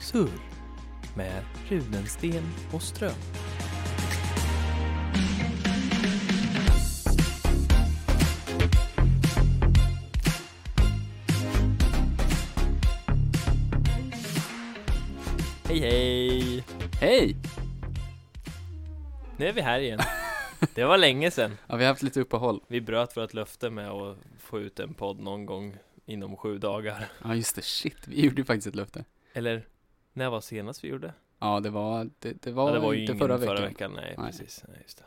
Surr med Rudensten och Ström. Hej hej! Hej! Nu är vi här igen. Det var länge sedan. Ja, vi har haft lite uppehåll. Vi bröt vårt löfte med att få ut en podd någon gång inom sju dagar. Ja, just det. Shit, vi gjorde ju faktiskt ett löfte. Eller, när var senast vi gjorde? Ja, det var, det, det var, ja, det var inte förra förra veckan. veckan. Nej, Nej. precis. Nej, just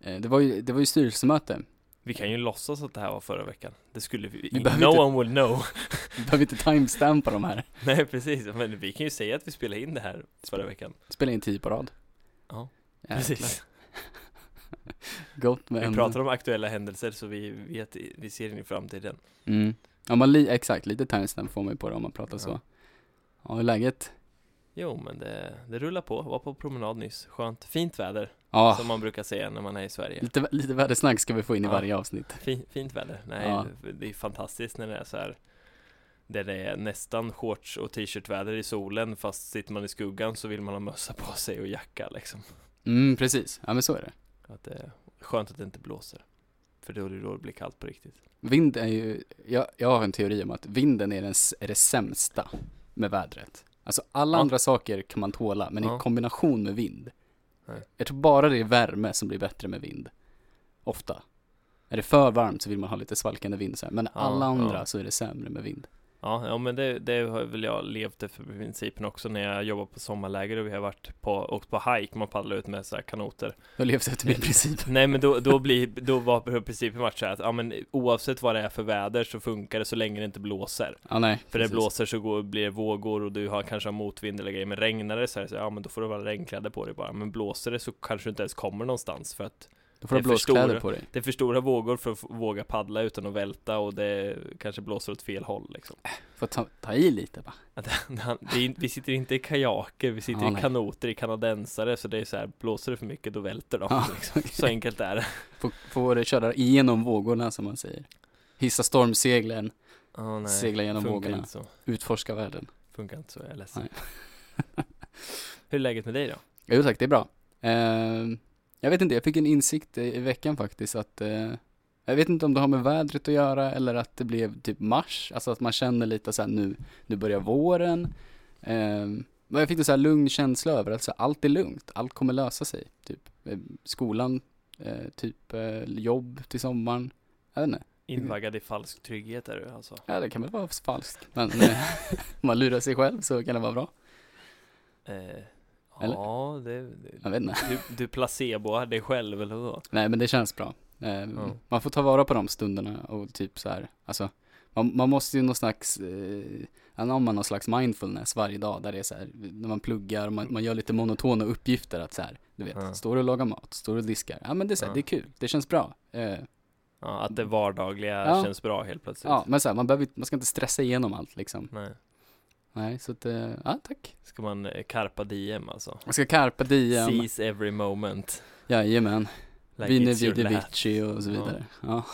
det. Eh, Det var ju, det var ju styrelsemöte. Vi kan ju låtsas att det här var förra veckan. Det skulle vi, Vi no inte- one will know. Vi behöver inte timestampa de här. Nej, precis. Men vi kan ju säga att vi spelade in det här förra veckan. Spela in tio på rad. Ja, precis. Gott med Vi pratar om aktuella händelser så vi vet, vi ser in i framtiden. Mm. Ja, man li- exakt. Lite timestamp får man ju på det om man pratar Ja. så. Ja, hur är läget? Jo, men det, det rullar på. Var på promenad nyss. Skönt. Fint väder, Ja, som man brukar säga när man är i Sverige. lite, lite vädersnack ska vi få in i Ja. varje avsnitt. Fin, fint väder. Nej, Ja. det är fantastiskt när det är så här där det är nästan shorts och t-shirt-väder i solen fast sitter man i skuggan så vill man ha mössa på sig och jacka liksom. Mm, precis. Ja, men så är det. Att det är skönt att det inte blåser. För då är det då det blir kallt på riktigt. Vind är ju, jag, jag har en teori om att vinden är, den, är det sämsta med vädret. Alltså alla Ja. andra saker kan man tåla, men Ja. i kombination med vind. Nej. Jag tror bara det är värme som blir bättre med vind. Ofta. Är det för varmt så vill man ha lite svalkande vind så här. men alla andra så är det sämre med vind. Ja, ja men det, det har väl jag levt efter principen också när jag jobbar på sommarläger och vi har varit på, åkt på hike, man paddlar ut med så här kanoter. Jag har levt efter min princip. Nej men då, då blir, då var principen varit så här att, ja men oavsett vad det är för väder så funkar det så länge det inte blåser. Ja, nej. För det precis. blåser så går, blir det vågor och du har kanske motvind eller grejer Men regnar det så är det så här, ja men då får du väl regnkläder på dig bara Men blåser det så kanske du inte ens kommer någonstans För att Då får du blåskläder på dig. det är för stora vågor för att våga paddla utan att välta Och det kanske blåser åt fel håll liksom Får ta, ta i lite in- Vi sitter inte i kajaker, vi sitter Ja, i kanoter, i kanadensare Så det är så här, blåser det för mycket då välter de Ja. liksom. Så enkelt är det Får, får köra igenom vågorna som man säger. Hissa stormseglen, oh, nej. segla genom Funkar vågorna, inte så, utforska världen. funkar inte så, jag är ledsen. Hur är läget med dig då? Jo tack, det är bra. Eh, jag vet inte, jag fick en insikt i, veckan faktiskt att eh, jag vet inte om det har med vädret att göra eller att det blev typ mars, alltså att man känner lite så här nu, nu börjar våren. Eh, men jag fick en så här lugn känsla över att så här, allt är lugnt, allt kommer lösa sig. Typ eh, skolan, eh, typ eh, jobb till sommaren. Jag vet inte. Invaggad i falsk trygghet är du alltså? Ja, det kan väl vara falskt. Men eh, om man lurar sig själv så kan det vara bra. Eh, Eller? ja, det, det, Jag vet inte. du, du placeboar dig själv eller vad? Nej, men det känns bra. Eh, Ja. Man får ta vara på de stunderna och typ så här, alltså man, man måste ju någon slags, eh, anamma någon slags mindfulness varje dag där det är så här, när man pluggar, man, man gör lite monotona uppgifter att så här, du vet, Ja. står och lagar mat, står och diskar, ja men det är så här, Ja. det är kul, det känns bra. Eh, Ja, att det vardagliga Ja. känns bra helt plötsligt. ja, men så här, man behöver man ska inte stressa igenom allt liksom. Nej. Nej, så att, eh, ja tack. Ska man eh, carpa diem alltså? Man ska carpa diem, Seize every moment. jajamän, Like Vine it's your vidi last. vici och så Ja. vidare. Ja,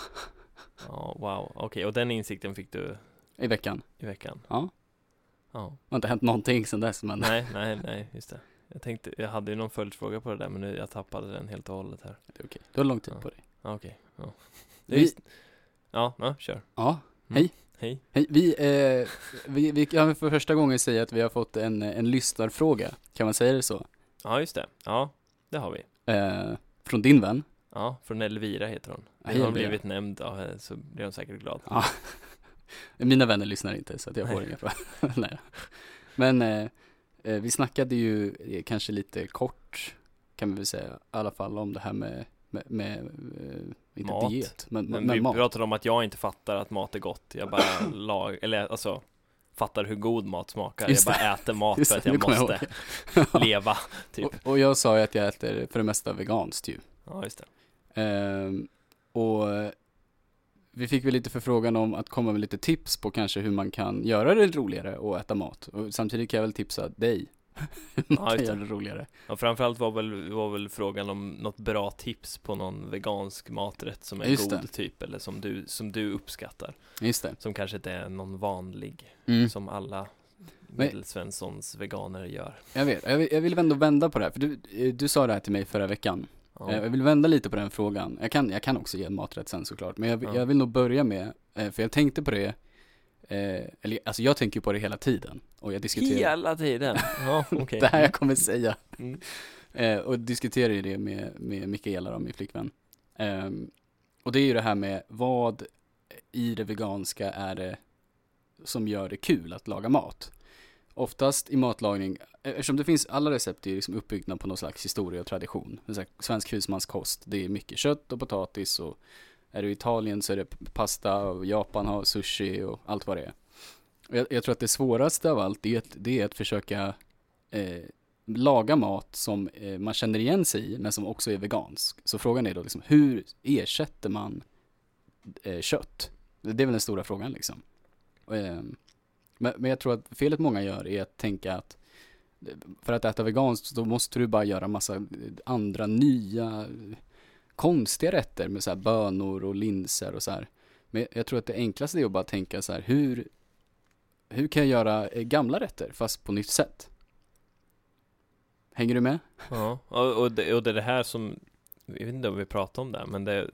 Ja, wow. Okej, och den insikten fick du i veckan. i veckan? Ja. Ja. Det har inte hänt någonting sedan dess men Nej, nej, nej, just det. Jag tänkte, jag hade ju någon följdfråga på det där men nu, jag tappade den helt och hållet här. det är okej. Du har lång tid Ja. på dig. Ja, Okej, ja. Det är Vi, Ja, ja, kör. ja, Hej. Hej. Hej, vi, eh, vi, vi kan för första gången säga att vi har fått en, en lyssnarfråga, kan man säga det så? Ja, just det. Ja, det har vi. Eh, från din vän. Ja, från Elvira heter hon. Hej, har hon blivit nämnd, ja, så blir hon säkert glad. Ja. Mina vänner lyssnar inte så att jag får Nej. inga frågor. Nej. Men eh, eh, vi snackade ju eh, kanske lite kort, kan vi väl säga, i alla fall om det här med, med, med eh, inte Mat. diet, men, Men men vi mat. pratade om att jag inte fattar att mat är gott. Jag bara lag, eller alltså fattar hur god mat smakar. Just jag bara äter mat för att det, jag jag måste ihåg. leva, typ. och, och jag sa ju att jag äter för det mesta veganskt ju. Ja, just det. Ehm, och vi fick väl lite förfrågan om att komma med lite tips på kanske hur man kan göra det roligare att äta mat. Och samtidigt kan jag väl tipsa dig Ja, det. roligare. Och framförallt var väl, var väl frågan om något bra tips på någon vegansk maträtt som är Just god det. typ, eller som du, som du uppskattar. Just det. Som kanske inte är någon vanlig, Mm. som alla Medelsvenssons veganer gör. Jag vet, jag vill, jag vill ändå vända på det här, för du, du sa det här till mig förra veckan. Ja. Eh, Jag vill vända lite på den frågan. Jag kan, jag kan också ge maträtt sen såklart, men jag, vill- Ja. jag vill nog börja med, eh, för jag tänkte på det, eh, eller alltså jag tänker på det hela tiden. Och jag diskuterar, Hela tiden. Ja, okej. det här jag kommer säga. Mm. Eh, och diskuterar ju det med, med Mikaela då, min flickvän. Ehm, och det är ju det här med vad i det veganska är det som gör det kul att laga mat. Oftast i matlagning, eftersom det finns, alla recept är liksom uppbyggda på någon slags historia och tradition. Svensk husmanskost, det är mycket kött och potatis och är du i Italien så är det pasta och Japan har sushi och allt vad det är. Jag, jag tror att det svåraste av allt det är att, det är att försöka eh, laga mat som eh, man känner igen sig i men som också är vegansk. Så frågan är då liksom hur ersätter man eh, kött? Det är väl den stora frågan liksom. Och, men, men jag tror att felet många gör är att tänka att för att äta veganskt då måste du bara göra massa andra nya konstiga rätter med så här bönor och linser och så här. Men jag tror att det enklaste är att bara tänka så här hur hur kan jag göra eh, gamla rätter fast på nytt sätt? Hänger du med? Ja, och, det, och det är det här som, jag vet inte om vi pratar om det, men det,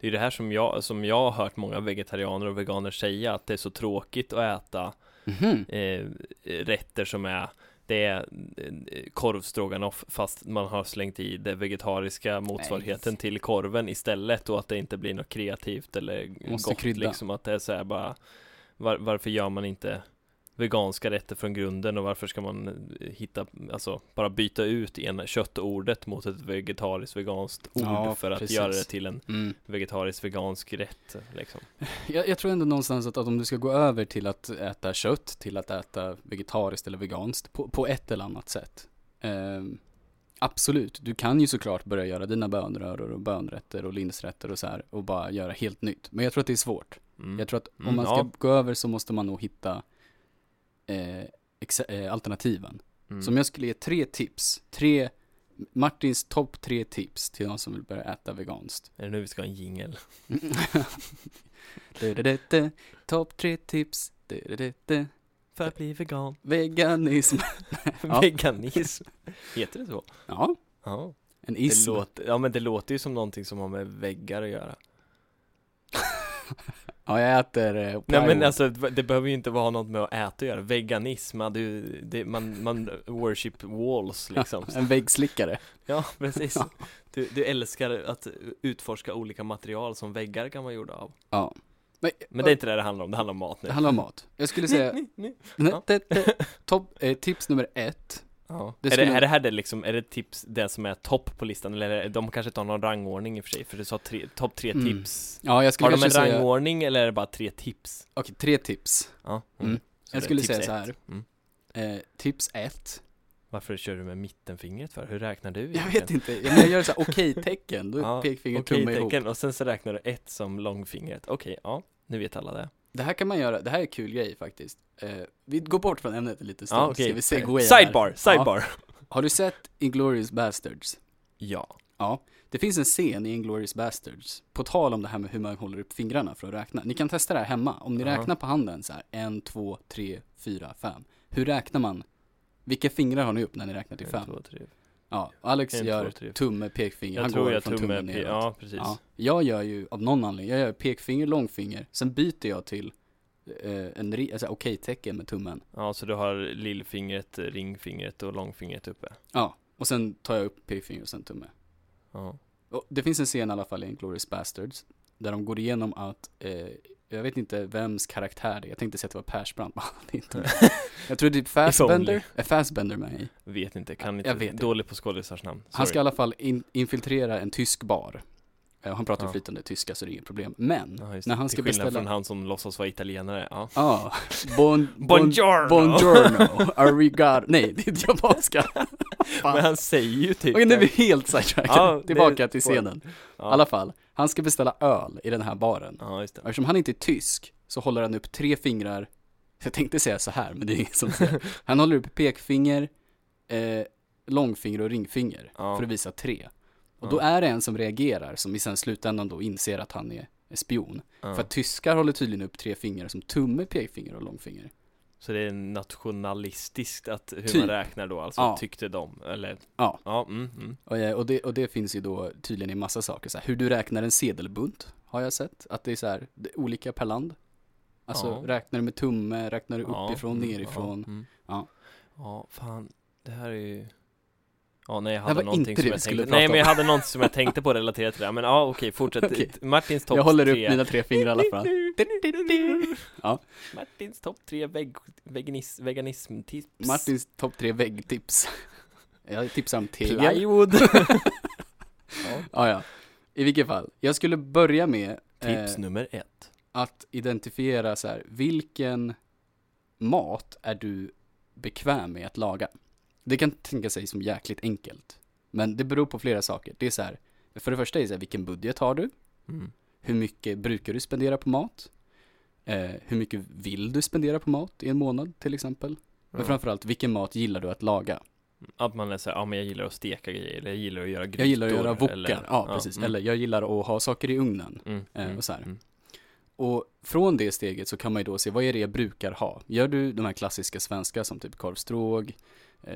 det är det här som jag, som jag har hört många vegetarianer och veganer säga, att det är så tråkigt att äta Mhm. eh, rätter som är det är eh, korvstroganoff fast man har slängt i det vegetariska motsvarigheten till korven istället och att det inte blir något kreativt eller Måste gott krydda. liksom att det är så här bara var, Varför gör man inte veganska rätter från grunden och varför ska man eh, hitta, alltså bara byta ut en köttordet mot ett vegetariskt veganskt ord Ja, för att precis. göra det till en Mm. vegetarisk vegansk rätt liksom. Jag, jag tror ändå någonstans att, att om du ska gå över till att äta kött, till att äta vegetariskt eller veganskt på, på ett eller annat sätt. ehm, absolut, du kan ju såklart börja göra dina bönröror och bönrätter och linsrätter och så här och bara göra helt nytt. Men jag tror att det är svårt. Mm. Jag tror att om Mm, man ska ja. gå över så måste man nog hitta eh, eh, alternativen. Mm. Så om jag skulle ge tre tips, tre, Martins topp tre tips till någon som vill börja äta veganskt. Är det nu vi ska ha en jingel? Topp tre tips. För att bli vegan. Veganism. Veganism. Heter det så? Ja, Ja. en Det ism. låter, ja men det låter ju som någonting som har med väggar att göra. Ja, jag äter eh, Nej men alltså det behöver ju inte vara något med att äta att göra. Veganism, du, det, man, man worship walls liksom. En väggslickare. Ja precis. Du, du älskar att utforska olika material som väggar kan vara gjorda av. Ja. Men, Men det är inte det det handlar om, det handlar om mat nu. det handlar om mat. Jag skulle säga, Ni, ni. Nej, Ja. topp, eh, tips nummer ett. Ja. Det är, skulle- det, är det här det liksom, är det tips, det som är topp på listan? Eller är det, de kanske inte har någon rangordning i och för sig, för du sa tre, topp tre Mm. tips. Ja, jag skulle Har de en säga, rangordning eller är det bara tre tips? okej, tre tips. Ja. Mm. Så Jag är skulle säga ett. så här. Mm. Eh, tips ett. Varför kör du med mittenfingret för? Hur räknar du Jag egentligen? vet inte, jag, jag gör så här okej-tecken, då är Ja, pekfinger tumme ihop. tecken och sen så räknar du ett som långfingret. Okej, ja, nu vet alla det. Det här kan man göra, det här är kul grej faktiskt. Eh, vi går bort från ämnet en liten stund, Ja, ska okej. vi segwaya här. Sidebar, sidebar. Har du sett Inglourious Bastards? Ja. Ja. Det finns en scen i Inglourious Bastards, på tal om det här med hur man håller upp fingrarna för att räkna. Ni kan testa det här hemma. Om ni Ja. räknar på handen så här, en, två, tre, fyra, fem. Hur räknar man? Vilka fingrar har ni upp när ni räknar till En, fem? två, tre. Ja, Alex En, gör två, tumme, pekfinger. Jag Han tror går jag från tumme, tummen neråt. ja precis. Ja, jag gör ju av någon anledning, jag gör pekfinger, långfinger, sen byter jag till eh, en alltså, okej-tecken med tummen. Ja, så du har lillfingret, ringfingret och långfingret uppe. Ja, och sen tar jag upp pekfinger och sen tumme. Ja. Och det finns en scen i alla fall i Inglourious Bastards, där de går igenom att, eh, jag vet inte vems karaktär det är, jag tänkte säga att det var Persbrandt, men det är inte. Jag tror typ Fassbender, är Fassbender med i? Vet inte, kan Jag inte. vet inte. Dålig på skådisars namn. Han ska i Sorry. alla fall in, infiltrera en tysk bar. Eh, Han pratar Ja. flytande tyska så det är inget problem. Men, Ja, när det. han Till ska skillnad beställa... från han som låtsas vara italienare. Ja. Ja, bon, bon, Buongiorno! Buongiorno, arigato, nej det är japanska. Men han säger ju typ Okej nu är vi helt sidetrackade, Ja, tillbaka till scenen. I Ja. alla fall, han ska beställa öl i den här baren. Ja, just det. Och eftersom han inte är tysk så håller han upp tre fingrar, jag tänkte säga så här men det är ingen som säger. Han håller upp pekfinger, eh, långfinger och ringfinger Ja. för att visa tre. Och då är det en som reagerar som i sen slutändan då inser att han är spion. För att tyskar håller tydligen upp tre fingrar som tumme, pekfinger och långfinger. Så det är nationalistiskt att hur Typ. man räknar då, alltså Ja. tyckte de, eller? Ja. Ja, mm, mm. Och, och, det, och det finns ju då tydligen i massa saker, så här, hur du räknar en sedelbunt har jag sett, att det är så här, är olika per land. Alltså Ja. räknar du med tumme, räknar du uppifrån, mm, nerifrån. Ja, mm. Ja. ja, fan, det här är ju Ja, nej jag Det hade var någonting inte som det vi skulle tänkte prata Nej men jag hade någonting som jag tänkte på relaterat till det men ja okej, fortsätt Okej. Martins topp Jag håller upp tre mina tre fingrar i alla fall. Ja. Martins topp tre veg veganis veganism-tips Martins topp tre väggtips. Jag tipsar om tegel. Plywood Ja, ja. I vilket fall, jag skulle börja med Tips eh, nummer ett att identifiera så här, vilken mat är du bekväm med att laga? Det kan tänka sig som jäkligt enkelt, men det beror på flera saker. Det är så här, för det första är det så här, vilken budget har du? mm. Hur mycket brukar du spendera på mat? Eh, hur mycket vill du spendera på mat i en månad till exempel? Men ja. framförallt, vilken mat gillar du att laga? Att man är såhär, ja men jag gillar att steka grejer, eller jag gillar att göra grytor Jag gillar att göra wokar, eller- ja, precis. mm, Eller jag gillar att ha saker i ugnen. mm, eh, mm, och så här. mm. Och från det steget så kan man ju då se, vad är det jag brukar ha? Gör du de här klassiska svenska som typ korvstråg,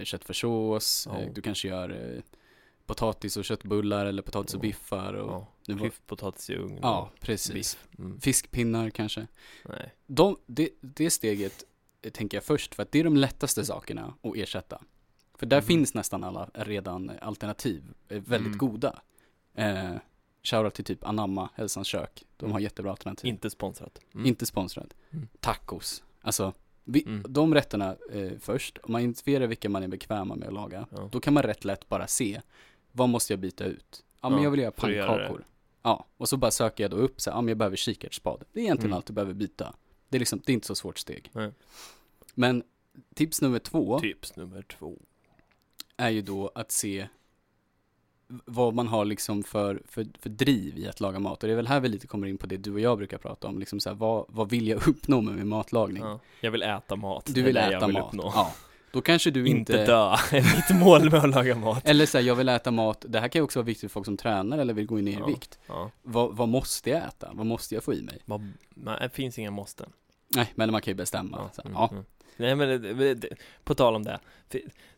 köttfärssås, Ja. eh, du kanske gör eh, potatis och köttbullar eller potatis och Ja. biffar och Ja, nu var- klyftpotatis i ugn ja, precis. mm. Fiskpinnar kanske. Nej, De, det, det steget eh, tänker jag först för att det är de lättaste sakerna att ersätta. För där Mhm. finns nästan alla redan alternativ, eh, väldigt Mm. goda. Eh, Shoutout till typ Anamma, Hälsans kök. De har Mm. jättebra alternativ. inte sponsrat mm. Inte sponsrad. Mm. Tacos. Alltså, vi, Mm. de rätterna eh, först. Om man identifierar vilka man är bekväma med att laga, Ja. då kan man rätt lätt bara se, vad måste jag byta ut? Ja, men Ja, jag vill göra pannkakor. Ja, och så bara söker jag då upp så här, ja men jag behöver kikärtsspad. Det är egentligen Mm. allt du behöver byta. Det är liksom, det är inte så svårt steg. Nej. Men tips nummer två Tips nummer två är ju då att se vad man har liksom för, för, för driv i att laga mat. Och det är väl här vi lite kommer in på det du och jag brukar prata om. Liksom så här, vad, vad vill jag uppnå med min matlagning? ja. Jag vill äta mat Du vill äta vill mat. uppnå. Ja. Då kanske du inte, inte... dö är mitt mål med att laga mat Eller så här, jag vill äta mat. Det här kan ju också vara viktigt för folk som tränar eller vill gå ner Ja. i vikt. ja. Vad, vad måste jag äta? Vad måste jag få i mig? Vad- det finns inga måsten Nej, men man kan ju bestämma. Så här, mm, ja. mm. Nej men det, det, på tal om det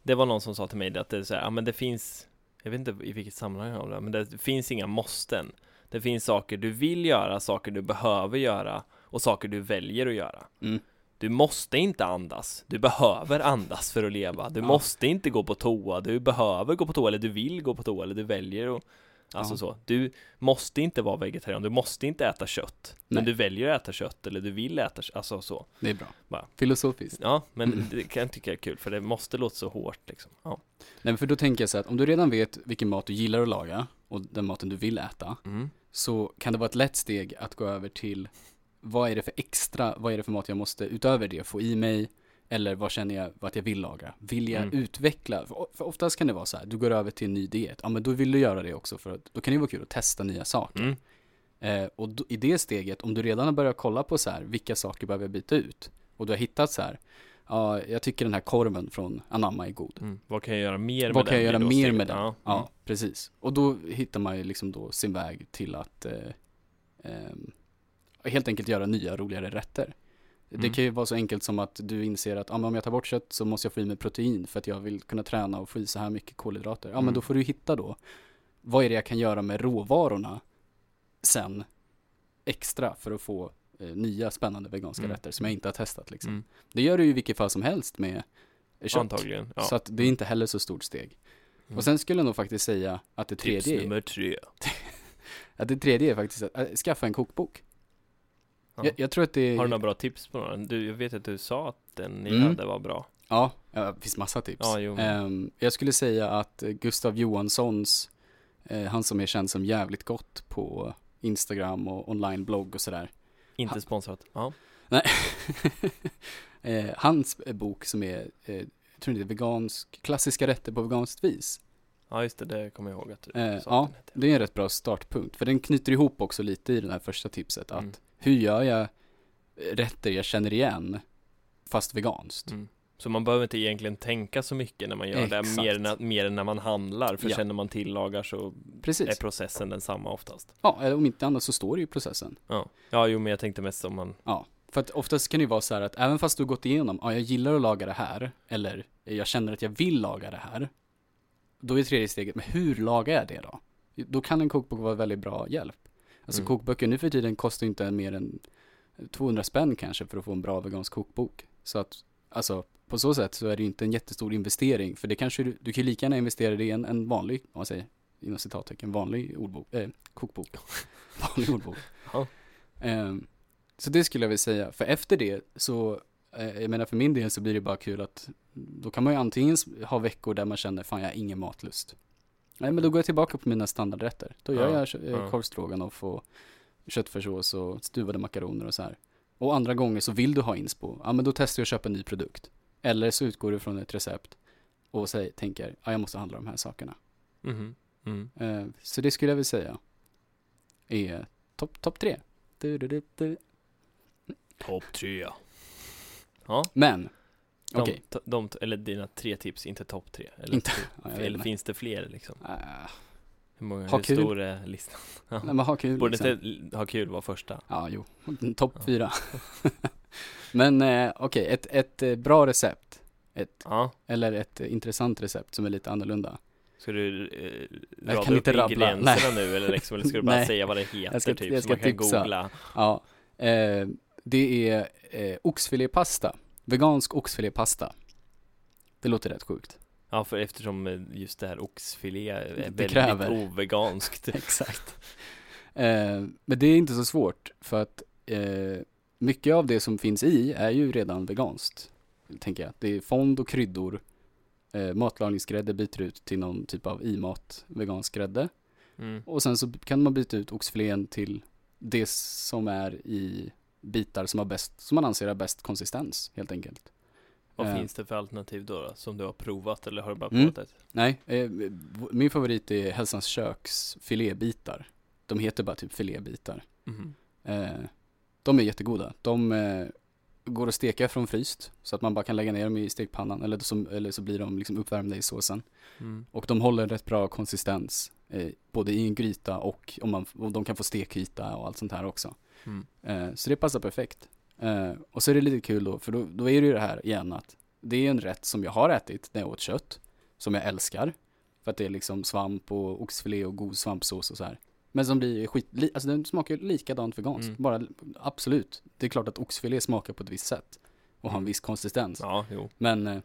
Det var någon som sa till mig att det så här, ja men det finns Jag vet inte i vilket sammanhang av det men det finns inga måsten. Det finns saker du vill göra, saker du behöver göra och saker du väljer att göra. Mm. Du måste inte andas, du behöver andas för att leva. Du Ja. måste inte gå på toa, du behöver gå på toa eller du vill gå på toa eller du väljer att Alltså Ja. så, du måste inte vara vegetarian, du måste inte äta kött Men Nej. du väljer att äta kött eller du vill äta kött, alltså så Det är bra. Va? Filosofiskt. Ja, men Mm. det kan jag tycka är kul för det måste låta så hårt liksom Ja, Nej, men för då tänker jag så att om du redan vet vilken mat du gillar att laga och den maten du vill äta, mm. så kan det vara ett lätt steg att gå över till vad är det för extra, vad är det för mat jag måste utöver det få i mig? Eller vad känner jag att jag vill laga? Vill jag Mm. utveckla? För, oftast kan det vara så här, du går över till en ny diet. Ja, men då vill du göra det också för att då kan det vara kul att testa nya saker. Mm. Eh, och då, i det steget, om du redan har börjat kolla på så här, vilka saker behöver jag byta ut? Och du har hittat så här, ja, jag tycker den här korven från Anamma är god. Mm. Vad kan jag göra mer med Vad kan den? jag göra mer med den? Ja, Ja, Mm. precis. Och då hittar man ju liksom då sin väg till att eh, ehm, helt enkelt göra nya roligare rätter. Det Mm. kan ju vara så enkelt som att du inser att ah, om jag tar bort kött så måste jag få i mig protein för att jag vill kunna träna och få i så här mycket kolhydrater. Ja, men Mm. då får du hitta då, vad är det jag kan göra med råvarorna sen extra för att få eh, nya spännande veganska Mm. rätter som jag inte har testat liksom. Mm. Det gör du ju i vilket fall som helst med kött. Antagligen, ja Så att det är inte heller så stort steg. Mm. Och sen skulle jag nog faktiskt säga att det Tips tredje, är, nummer tre att det tredje är faktiskt att äh, skaffa en kokbok. Ja. Jag, jag tror att det Har du några bra tips på några? Du, jag vet att du sa att den ni Mm. hade var bra ja, det finns massa tips. Ja, jo, Ehm, jag skulle säga att Gustav Johanssons, eh, han som är känd som jävligt gott på Instagram och online-blogg och sådär. Inte Ha- sponsrat Ja, eh, hans bok som är, eh, jag tror det är vegansk, klassiska rätter på veganskt vis. ja just det, det kommer jag ihåg att du Eh, sa ja. Det är en rätt bra startpunkt, för den knyter ihop också lite i det här första tipset att Mm. Hur gör jag rätter jag känner igen fast veganskt? Mm. Så man behöver inte egentligen tänka så mycket när man gör det, Exakt. mer än, mer än när man handlar, för Ja. sen när man tillagar så är Precis. processen densamma oftast. Ja, eller om inte annat så står det ju processen. Ja, ja jo men jag tänkte mest om man, För att oftast kan det ju vara så här att även fast du har gått igenom, ja jag gillar att laga det här, eller jag känner att jag vill laga det här. Då är tredje steget, men hur lagar jag det då? Då kan en kokbok vara väldigt bra hjälp. Alltså Mm. kokböcker nu för tiden kostar inte mer än 200 spänn kanske för att få en bra vegansk kokbok. Så att, alltså på så sätt så är det inte en jättestor investering. För det kanske du, du kan lika gärna investera det i en, en vanlig, om man säger inom citattecken, vanlig ordbok, eh, kokbok. vanlig ordbok. Ja. Ehm, så det skulle jag vilja säga. För efter det så, eh, jag menar för min del så blir det bara kul att då kan man ju antingen ha veckor där man känner fan jag har ingen matlust. Nej men då går jag tillbaka på mina standardrätter. Då gör Ja, jag eh, ja. korvstroganoff och köttfärssås och stuvade makaroner och så här. Och andra gånger så vill du ha inspo, ja men då testar jag att köpa en ny produkt. Eller så utgår du från ett recept och säger, tänker, ja jag måste handla de här sakerna. Mhm. Mm. Eh, så det skulle jag vilja säga är topp top tre. Topp tre. Ja, Men, de, t- de, eller dina tre tips, inte topp tre. Eller, Inte- typ- Ja, eller finns det fler liksom? Ah, Hur många, Ha hur kul. stor är listan? Ja. nej men ha kul Borde liksom. inte ha kul vara första? Ja, jo. Topp Ja. fyra. men eh, okej, ett, ett eh, bra recept. Ett, Ja. eller ett intressant recept som är lite annorlunda. Ska du eh, Jag rada upp ingredienserna nu eller, liksom, eller ska du bara säga vad det heter Jag ska- typ? jag så ska man kan tipsa. googla. Ja, eh, det är eh, oxfilépasta. Vegansk oxfilépasta. Det låter rätt sjukt. Ja, för eftersom eh, just det här oxfilé är Det väldigt kräver. oveganskt. Exakt. Eh, men det är inte så svårt för att eh, mycket av det som finns i är ju redan veganskt. Tänker jag. Det är fond och kryddor. Eh, matlagningsgrädde byter ut till någon typ av i-mat vegansk grädde. Mm. Och sen så kan man byta ut oxfilén till det som är i bitar som, har bäst, som man anser har bäst konsistens helt enkelt. Vad Eh. finns det för alternativ då, då? Som du har provat eller har du bara Mm. provat ett? Nej, eh, min favorit är Hälsans köks filébitar. De heter bara typ filébitar. Mhm. Eh, de är jättegoda. De eh, går att steka från fryst så att man bara kan lägga ner dem i stekpannan eller så, eller så blir de liksom uppvärmda i såsen. Mm. Och de håller rätt bra konsistens eh, både i en gryta och om man, och de kan få stekyta och allt sånt här också. Mm. Eh, så det passar perfekt. Eh, och så är det lite kul då, för då, då är det ju det här igen att det är en rätt som jag har ätit när jag åt kött, som jag älskar. För att det är liksom svamp och oxfilé och god svampsås och så här. Men som blir skit, li, alltså den smakar ju likadant veganskt. Mm. Bara, absolut. Det är klart att oxfilé smakar på ett visst sätt. Och har en viss konsistens. Ja, jo. Men eh,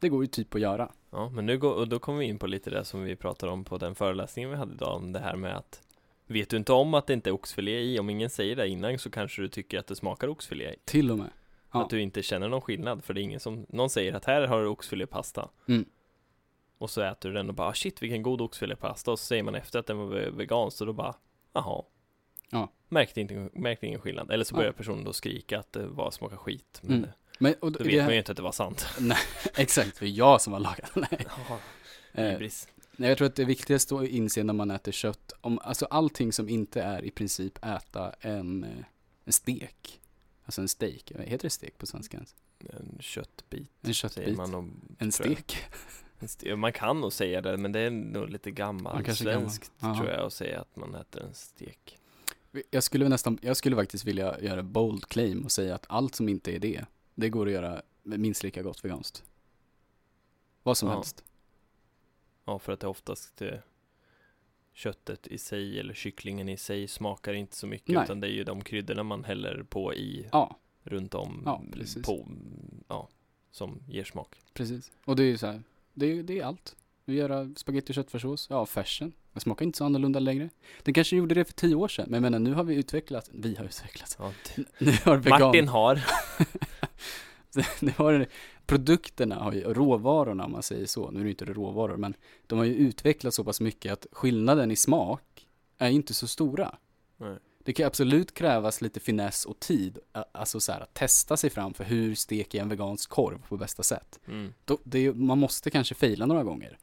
det går ju typ att göra. Ja, men nu går, och då kommer vi in på lite det som vi pratade om på den föreläsningen vi hade idag, om det här med att Vet du inte om att det inte är oxfilé i, om ingen säger det innan så kanske du tycker att det smakar oxfilé i. Till och med. Ja. Att du inte känner någon skillnad, för det är ingen som, någon säger att här har du oxfilépasta Mm. Och så äter du den och bara "Ah, shit vilken god oxfilépasta och så säger man efter att den var ve- vegansk och då bara Jaha Ja. Märkte, inte, märkte ingen skillnad, eller så Ja. börjar personen då skrika att det var smakar skit Men Mm. Men, och då det vet här- man ju inte att det var sant Exakt, för jag som har lagat. Nej. Eh, Hybris Nej, jag tror att det viktigaste att inse när man äter kött, om, alltså allting som inte är i princip äta en, eh, en stek, alltså en steak, heter det stek på svenska ens? En köttbit En köttbit, man nog, en stek. Man kan nog säga det, men det är nog lite gammalt svenskt Ja. tror jag att säga att man äter en stek Jag skulle nästan, jag skulle faktiskt vilja göra bold claim och säga att allt som inte är det, det går att göra minst lika gott veganskt. Vad som Ja. helst. Ja, för att det oftast eh, köttet i sig eller kycklingen i sig smakar inte så mycket Nej. utan det är ju de kryddorna man häller på i Ja, runt om Ja, precis. på, ja, som ger smak. precis. Och det är ju så här, det är, det är allt. Vi gör spagetti och köttfärssås, ja färsen. Det smakar inte så annorlunda längre. Den kanske gjorde det för tio år sedan, men jag menar nu har vi utvecklat, vi har utvecklat, Ja, nu har vegan, Martin har, nu har produkterna, har ju, råvarorna om man säger så, nu är det inte råvaror, men de har ju utvecklats så pass mycket att skillnaden i smak är inte så stora. Nej. Det kan absolut krävas lite finess och tid, alltså så här, att testa sig fram för hur steker jag en vegansk korv på bästa sätt. mm. Då, det, man måste kanske fejla några gånger.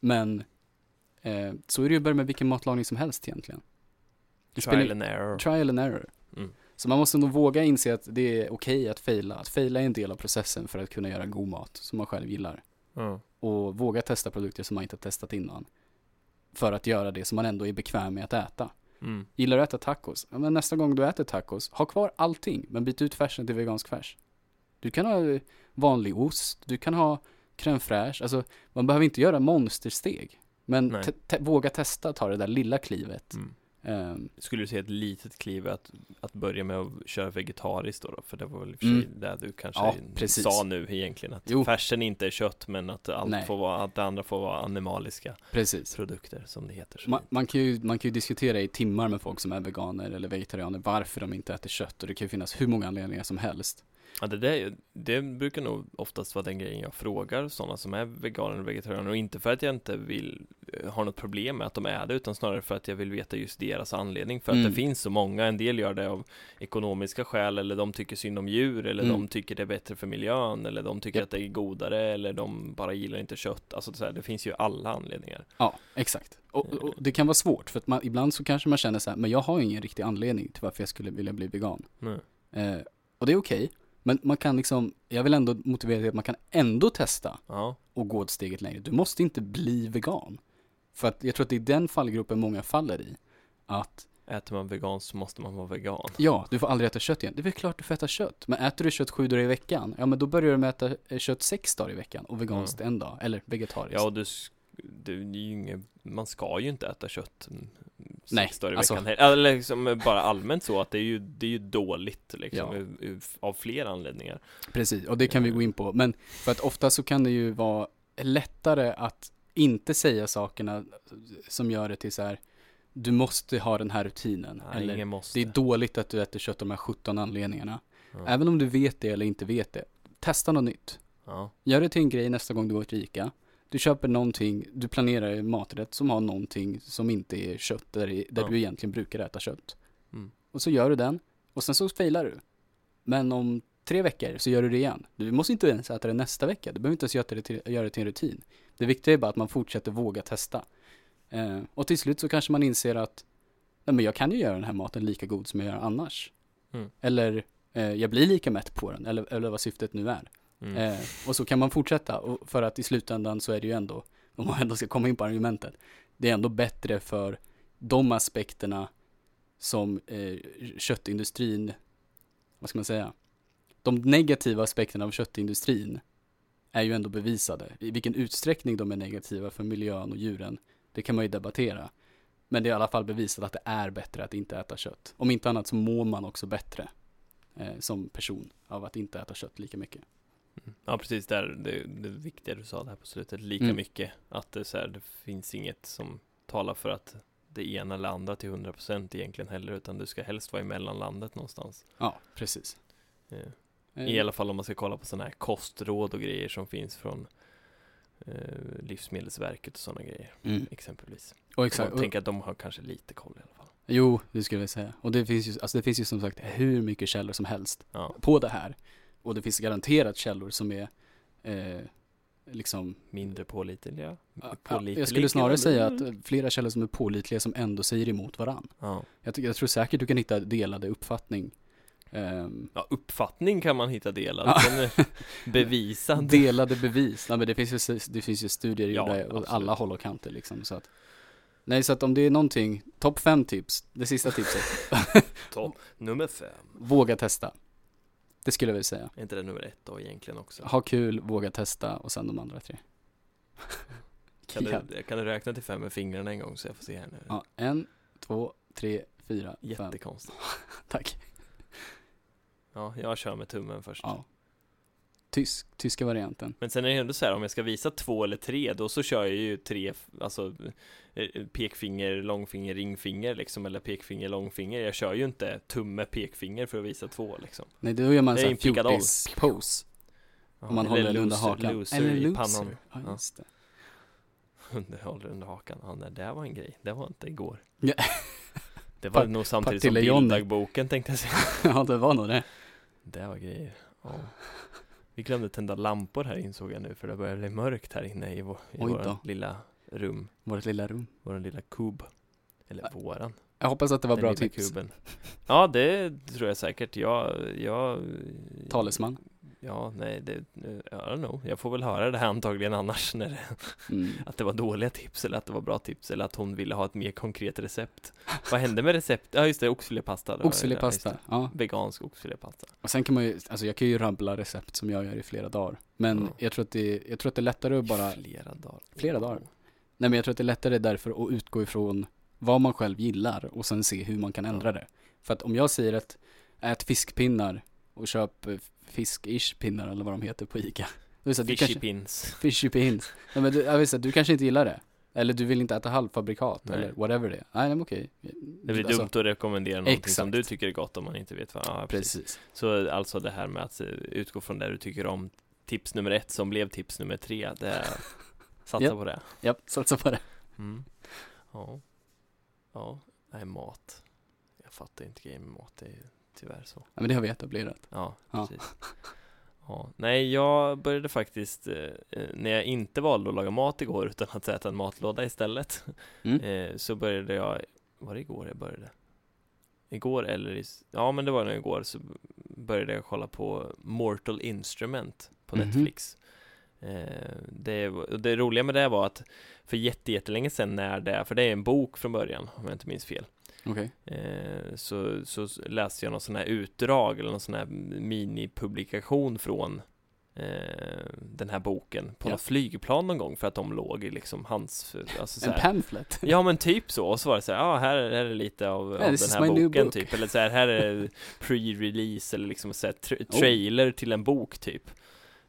Men eh, så är det ju bara med vilken matlagning som helst egentligen. Det spelar- trial and error. trial and error. Mm. Så man måste nog våga inse att det är okej att fejla. Att fejla är en del av processen för att kunna göra god mat som man själv gillar. Ja. Och våga testa produkter som man inte har testat innan. För att göra det som man ändå är bekväm med att äta. Mm. Gillar du att äta tacos? Ja, men nästa gång du äter tacos, ha kvar allting, men byt ut färsen till vegansk färs. Du kan ha eh, vanlig ost, du kan ha crème fraîche, alltså man behöver inte göra monstersteg. Men te- våga testa ta det där lilla klivet. Mm. Ehm, Skulle du säga ett litet kliv att, att börja med att köra vegetariskt då, då? För det var väl i och för sig Mm. det du kanske Ja, sa nu egentligen att Jo. färsen inte är kött men att allt Nej. får vara, att det andra får vara animaliska precis. produkter som det heter Man, man, kan ju, man kan ju diskutera i timmar med folk som är veganer eller vegetarianer varför de inte äter kött och det kan ju finnas hur många anledningar som helst. Ja, det, där, det brukar nog oftast vara den grejen jag frågar sådana som är veganer och vegetarianer och inte för att jag inte vill eh, ha något problem med att de är det utan snarare för att jag vill veta just deras anledning för att Mm. det finns så många, en del gör det av ekonomiska skäl eller de tycker synd om djur eller Mm. de tycker det är bättre för miljön eller de tycker Japp. att det är godare eller de bara gillar inte kött, alltså så här, det finns ju alla anledningar. Ja, exakt. Och, och det kan vara svårt för att man, ibland så kanske man känner så här, men jag har ingen riktig anledning till varför jag skulle vilja bli vegan. Nej. Eh, och det är okej, men man kan liksom, jag vill ändå motivera till att man kan ändå testa Ja, och gå ett steget längre. Du måste inte bli vegan. För att jag tror att det är den fallgruppen många faller i. Att äter man veganskt så måste man vara vegan. ja, du får aldrig äta kött igen. Det är väl klart du får äta kött. Men äter du kött sju dagar i veckan, ja men då börjar du med att äta eh, kött sex dagar i veckan och veganskt en dag. Eller vegetariskt. Ja, och du, du, man ska ju inte äta kött mm, Nej, dagar i alltså- veckan. Eller liksom bara allmänt så att det är ju, det är ju dåligt liksom, Ja. av flera anledningar. Precis, och det kan vi gå in på. Men för att ofta så kan det ju vara lättare att inte säga sakerna som gör det till så här, du måste ha den här rutinen. Nej, eller måste. det är dåligt att du äter kött av de här 17 anledningarna. ja. Även om du vet det eller inte vet det, testa något nytt. ja. Gör det till en grej nästa gång du går till Ica. Du köper någonting, du planerar en maträtt som har någonting som inte är kött, där, där Ja. du egentligen brukar äta kött. Mm. Och så gör du den, och sen så failar du. Men om tre veckor så gör du det igen. Du måste inte ens äta det nästa vecka, du behöver inte ens göra det till, göra det till en rutin. Det viktiga är bara att man fortsätter våga testa. Eh, och till slut så kanske man inser att, nej men jag kan ju göra den här maten lika god som jag gör annars. Mm. Eller, eh, jag blir lika mätt på den, eller, eller vad syftet nu är. Mm. Eh, och så kan man fortsätta, och för att i slutändan så är det ju ändå, om man ändå ska komma in på argumentet, det är ändå bättre för de aspekterna som eh, köttindustrin, vad ska man säga, de negativa aspekterna av köttindustrin är ju ändå bevisade. I vilken utsträckning de är negativa för miljön och djuren, det kan man ju debattera. Men det är i alla fall bevisat att det är bättre att inte äta kött. Om inte annat så mår man också bättre eh, som person av att inte äta kött lika mycket. Ja, precis där, det, det viktiga du sa där på slutet, lika Mm. mycket. Att det, så här, det finns inget som talar för att det ena eller andra till 100% egentligen heller, utan du ska helst vara i mellanlandet någonstans. Ja, precis. Eh, Eh, I alla fall om man ska kolla på sådana här kostråd och grejer som finns från eh, Livsmedelsverket och sådana grejer, Mm. exempelvis. Och Jag exakt. Och, tänker att de har kanske lite koll i alla fall. jo, det skulle jag säga. Och det finns ju, alltså det finns ju som sagt hur mycket källor som helst Ja, på det här. Och det finns garanterat källor som är eh, liksom mindre pålitliga. Pålitliga, jag skulle snarare säga att eh, flera källor som är pålitliga som ändå säger emot varann. Ja. Jag, jag tror säkert du kan hitta delade uppfattning. Ehm, ja, uppfattning kan man hitta delad, Ja. den är bevisad. delade bevis. Nej, men det finns ju, det finns ju studier Ja, gjorda åt alla håll och kanter liksom. Så att, nej, så att om det är någonting, topp fem tips, det sista tipset, Topp nummer fem. våga testa. Det skulle jag vilja säga. Är inte det nummer ett då egentligen också? Ha kul, våga testa och sen de andra tre. Kan du, kan du räkna till fem med fingrarna en gång så jag får se här nu? Ja, en, två, tre, fyra, fem. Jättekonstigt. Tack. Ja, jag kör med tummen först. Ja. Tysk, tyska varianten. Men sen är det ändå så här, om jag ska visa två eller tre, då så kör jag ju tre, alltså eh, pekfinger, långfinger, ringfinger liksom, eller pekfinger, långfinger. Jag kör ju inte tumme, pekfinger för att visa två liksom. Nej, då gör man Det är såhär en pickadoll. fjortis-pose. Om man håller den under hakan. Loser Eller i loser. pannan. Ja, just det. Under, håller under hakan. Ja, det där var en grej. Det var inte igår. Ja. Det var Pa- nog samtidigt som bilddagboken tänkte jag säga. ja, det var nog det. Det var grejer. Ja. Vi glömde tända lampor här insåg jag nu för det börjar bli mörkt här inne i, vår, i då. lilla rum. Vårt lilla rum. Våran lilla kub. Eller våran. Jag hoppas att det var den bra tips. Kuben. Ja, det tror jag säkert. Jag, jag Talesman. Ja, nej, det, I don't know. Jag får väl höra det här antagligen annars när det, Mm. att det var dåliga tips eller att det var bra tips eller att hon ville ha ett mer konkret recept. Vad hände med recept? Ja, just det, oxfilépasta. ja, Oxfilépasta, ja. Vegansk oxfilépasta. Och sen kan man ju, alltså jag kan ju rabbla recept som jag gör i flera dagar. Men Ja. jag tror att det, jag tror att det är lättare att bara, Flera dagar. Flera dagar. nej men jag tror att det är lättare därför att utgå ifrån vad man själv gillar och sen se hur man kan ändra det. För att om jag säger att ät fiskpinnar och köp eh, fisk-ish pinnar eller vad de heter på Ica. Fishy kanske, pins. fishy pins. Nej men du, jag att du kanske inte gillar det. Eller du vill inte äta halvfabrikat Nej. eller whatever det är. Nej men okej. Det blir Alltså, dumt att rekommendera någonting som exakt. du tycker är gott om man inte vet vad, ja, precis. Precis. Så alltså det här med att eh, utgå från det du tycker om tips nummer ett som blev tips nummer tre, det är satsa Japp. på det. Japp, satsa på det. Mm. Ja. Ja, nej mat. Jag fattar inte grejen med mat, det är tyvärr så. Ja, men det har vi etablerat. Ja, Ja. precis. Ja, nej, jag började faktiskt, eh, eh, när jag inte valde att laga mat igår utan att äta en matlåda istället, Mm. eh, så började jag, var det igår jag började? Igår eller, i, ja men det var nog igår, så började jag kolla på Mortal Instrument på Mhm. Netflix. Eh, det, det roliga med det var att för jätte, jättelänge sedan när det, för det är en bok från början, om jag inte minns fel. Okej. Eh, så, så läste jag någon sån här utdrag eller någon sån här minipublikation från eh, den här boken på Ja. något flygplan någon gång för att de låg i liksom hans, alltså så En här, pamphlet. Ja men typ så, och så var det så här, ja här, här är lite av, Yeah, av den här boken typ, eller så här, här är pre-release eller liksom så här, tra- Oh. trailer till en bok typ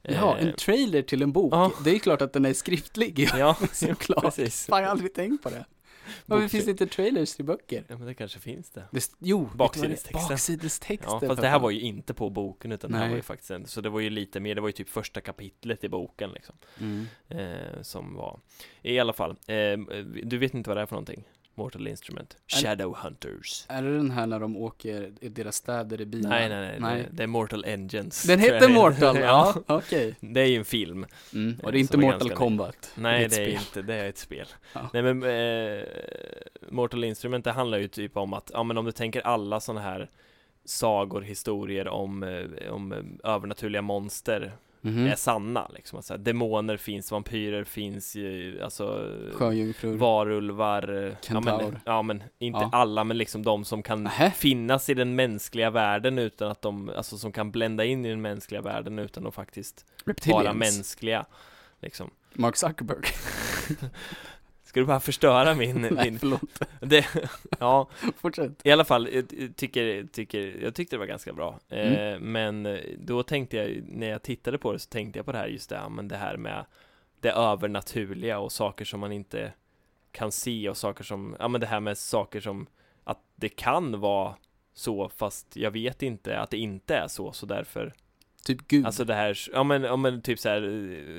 Ja, Eh, en trailer till en bok. Ja. Det är klart att den är skriftlig. Ja, Såklart. precis Fan, jag har aldrig tänkt på det. Varför finns det inte trailers till böcker? Ja men det kanske finns det Det, jo? Baksidestexten. Baksidestexter. Ja, fast det här var ju inte på boken utan det här Nej. var ju faktiskt en, så det var ju lite mer, det var ju typ första kapitlet i boken liksom Mm. eh, Som var, i alla fall, eh, du vet inte vad det är för någonting? Mortal Instrument, Är- Shadowhunters Är det den här när de åker i deras städer i bilar? Nej nej nej, Nej. Det, det är Mortal Engines Den heter det är. Mortal, ja, okej. det är ju en film Mm. Och Eh, det är inte som är Mortal ganska Kombat. Nej det är spel. inte, det är ett spel Ja. Nej men eh, Mortal Instrument det handlar ju typ om att, ja men om du tänker alla sådana här sagor, historier om, eh, om eh, övernaturliga monster Mhm. är sanna liksom. Alltså, demoner finns, vampyrer finns, alltså Sjöjungfrur. varulvar, eh, ja men, Kentaur. ja men inte Ja. alla men liksom de som kan Nähä. finnas i den mänskliga världen utan att de, alltså som kan blända in i den mänskliga världen utan att faktiskt Reptilians. vara mänskliga liksom. Mark Zuckerberg. Ska du bara förstöra min, Nej, min förlåt. det, ja, Fortsätt. i alla fall, jag tycker, tycker, jag tyckte det var ganska bra. Eh, Mm. men eh, då tänkte jag, när jag tittade på det så tänkte jag på det här, just det, ja, men det här med det övernaturliga och saker som man inte kan se och saker som, ja men det här med saker som att det kan vara så fast jag vet inte att det inte är så, så därför Typ Gud. Alltså det här, ja men, ja, men typ så här,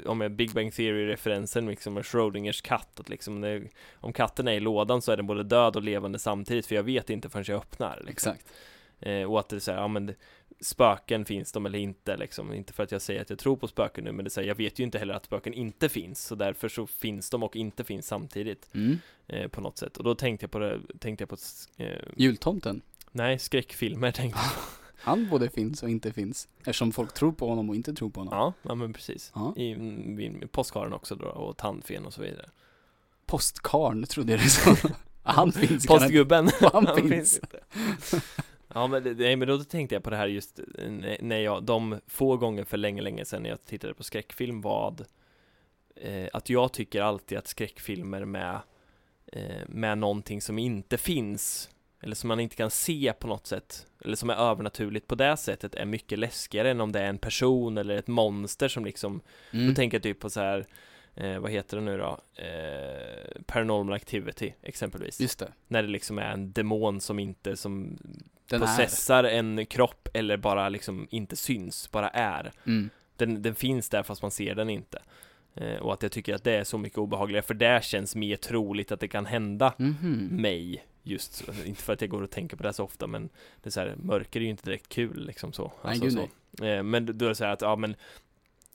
eh, om jag Big Bang Theory-referensen liksom med Schrödingers katt, att liksom det, om katten är i lådan så är den både död och levande samtidigt, för jag vet inte förrän jag öppnar. Liksom. Exakt. Eh, och att det är så här, ja men det- spöken finns de eller inte liksom, inte för att jag säger att jag tror på spöken nu, men det är så här, jag vet ju inte heller att spöken inte finns, så därför så finns de och inte finns samtidigt Mm. eh, på något sätt. Och då tänkte jag på det, tänkte jag på, eh, Jultomten. nej, skräckfilmer tänkte jag. Han både finns och inte finns. Eftersom folk tror på honom och inte tror på honom. Ja, ja men precis. Ja. I, i påskharen också då, och tandfen och så vidare. Postkarn trodde jag det sa. Han finns kan han- Postgubben. Han Han finns. inte. Ja men, nej, men då tänkte jag på det här just när jag, de få gånger för länge, länge sedan när jag tittade på skräckfilm vad eh, att jag tycker alltid att skräckfilmer med eh, med någonting som inte finns eller som man inte kan se på något sätt eller som är övernaturligt på det sättet är mycket läskigare än om det är en person eller ett monster som liksom Mm. då tänker jag typ på så här eh, vad heter det nu då? Eh, paranormal activity exempelvis Just det. när det liksom är en demon som inte som Den processar en kropp eller bara liksom inte syns, bara är. är. Mm. Den, den finns där fast man ser den inte. Eh, och att jag tycker att det är så mycket obehagligare, för det känns mer troligt att det kan hända Mhm. mig just, så. inte för att jag går och tänker på det så ofta, men det är så här, mörker är ju inte direkt kul liksom så. Nej, Alltså, gud, så. Eh, men då är det så här att, ja men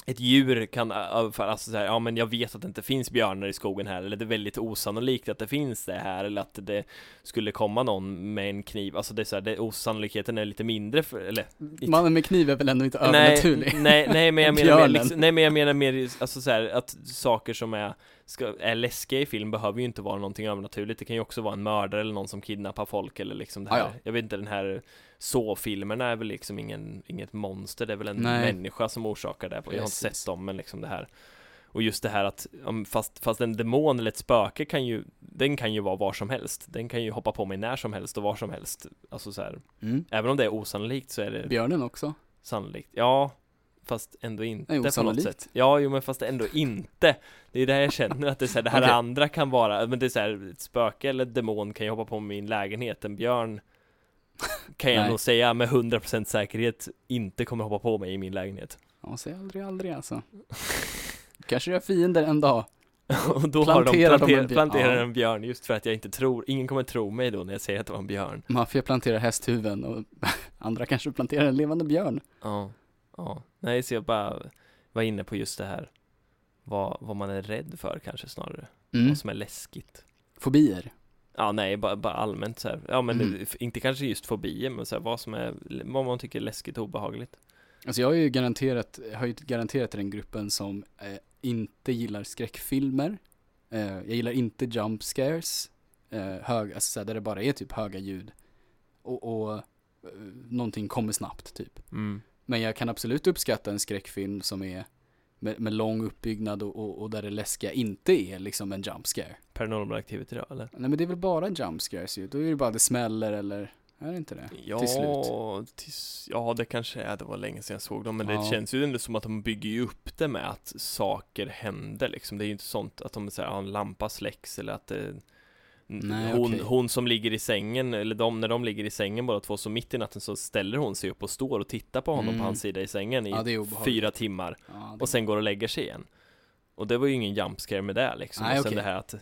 ett djur kan överföra, alltså så här, ja men jag vet att det inte finns björnar i skogen här, eller det är väldigt osannolikt att det finns det här, eller att det skulle komma någon med en kniv, alltså det är så här, det, osannolikheten är lite mindre för, eller Mannen med kniv är väl ändå inte nej, övernaturlig? nej, nej men jag menar mer, liksom, nej men jag menar mer, alltså så här, att saker som är, ska, är läskiga i film behöver ju inte vara någonting övernaturligt, det kan ju också vara en mördare eller någon som kidnappar folk eller liksom det här, Ah, ja. jag vet inte den här så-filmerna är väl liksom ingen, inget monster, det är väl en Nej. människa som orsakar det, jag har inte sett dem men liksom det här. Och just det här att, fast, fast en demon eller ett spöke kan ju, den kan ju vara var som helst, den kan ju hoppa på mig när som helst och var som helst, alltså så här, Mm. även om det är osannolikt så är det Björnen också? Sannolikt, ja Fast ändå inte Nej, på något sätt. Ja, jo men fast ändå inte. Det är det jag känner att det, är så här, det här Okej. andra kan vara, men det är så här, ett spöke eller demon kan ju hoppa på min lägenhet En björn Kan jag Nej. nog säga med 100% säkerhet inte kommer hoppa på mig i min lägenhet Ja, säg aldrig aldrig alltså. Kanske jag fiender en dag. Och då har de Planterar de en björn. planterar en björn just för att jag inte tror, ingen kommer tro mig då när jag säger att det var en björn Maffia planterar hästhuvuden och andra kanske planterar en levande björn. Ja, ja Nej, så jag bara var inne på just det här Vad, vad man är rädd för kanske snarare Mm. Vad som är läskigt Fobier. Ja nej, bara, bara allmänt så här. Ja men Mm. f- inte kanske just fobier, men så här, vad som är, vad man tycker är läskigt och obehagligt Alltså jag har ju garanterat, har ju garanterat den gruppen som eh, inte gillar skräckfilmer. Eh, jag gillar inte jump scares. Eh, hög, alltså såhär, där det bara är typ höga ljud. Och, och eh, någonting kommer snabbt typ. mm. Men jag kan absolut uppskatta en skräckfilm som är med, med lång uppbyggnad och, och, och där det läskiga inte är liksom en jump scare. Paranormal activity då eller? Nej men det är väl bara jump scares ju. Då är det bara det smäller eller, är det inte det? Ja, Till slut. tills- ja det kanske är, det var länge sedan jag såg dem, men Ja. det känns ju ändå som att de bygger ju upp det med att saker händer liksom. Det är ju inte sånt att de säger, ja, en lampa släcks eller att det Nej, hon, okej. hon som ligger i sängen, eller de, när de ligger i sängen båda två, så mitt i natten så ställer hon sig upp och står och tittar på honom Mm. på hans sida i sängen i Ja, fyra timmar Ja, och sen går och lägger sig igen. Och det var ju ingen jump scare med det liksom. Nej, och sen okej. det här att,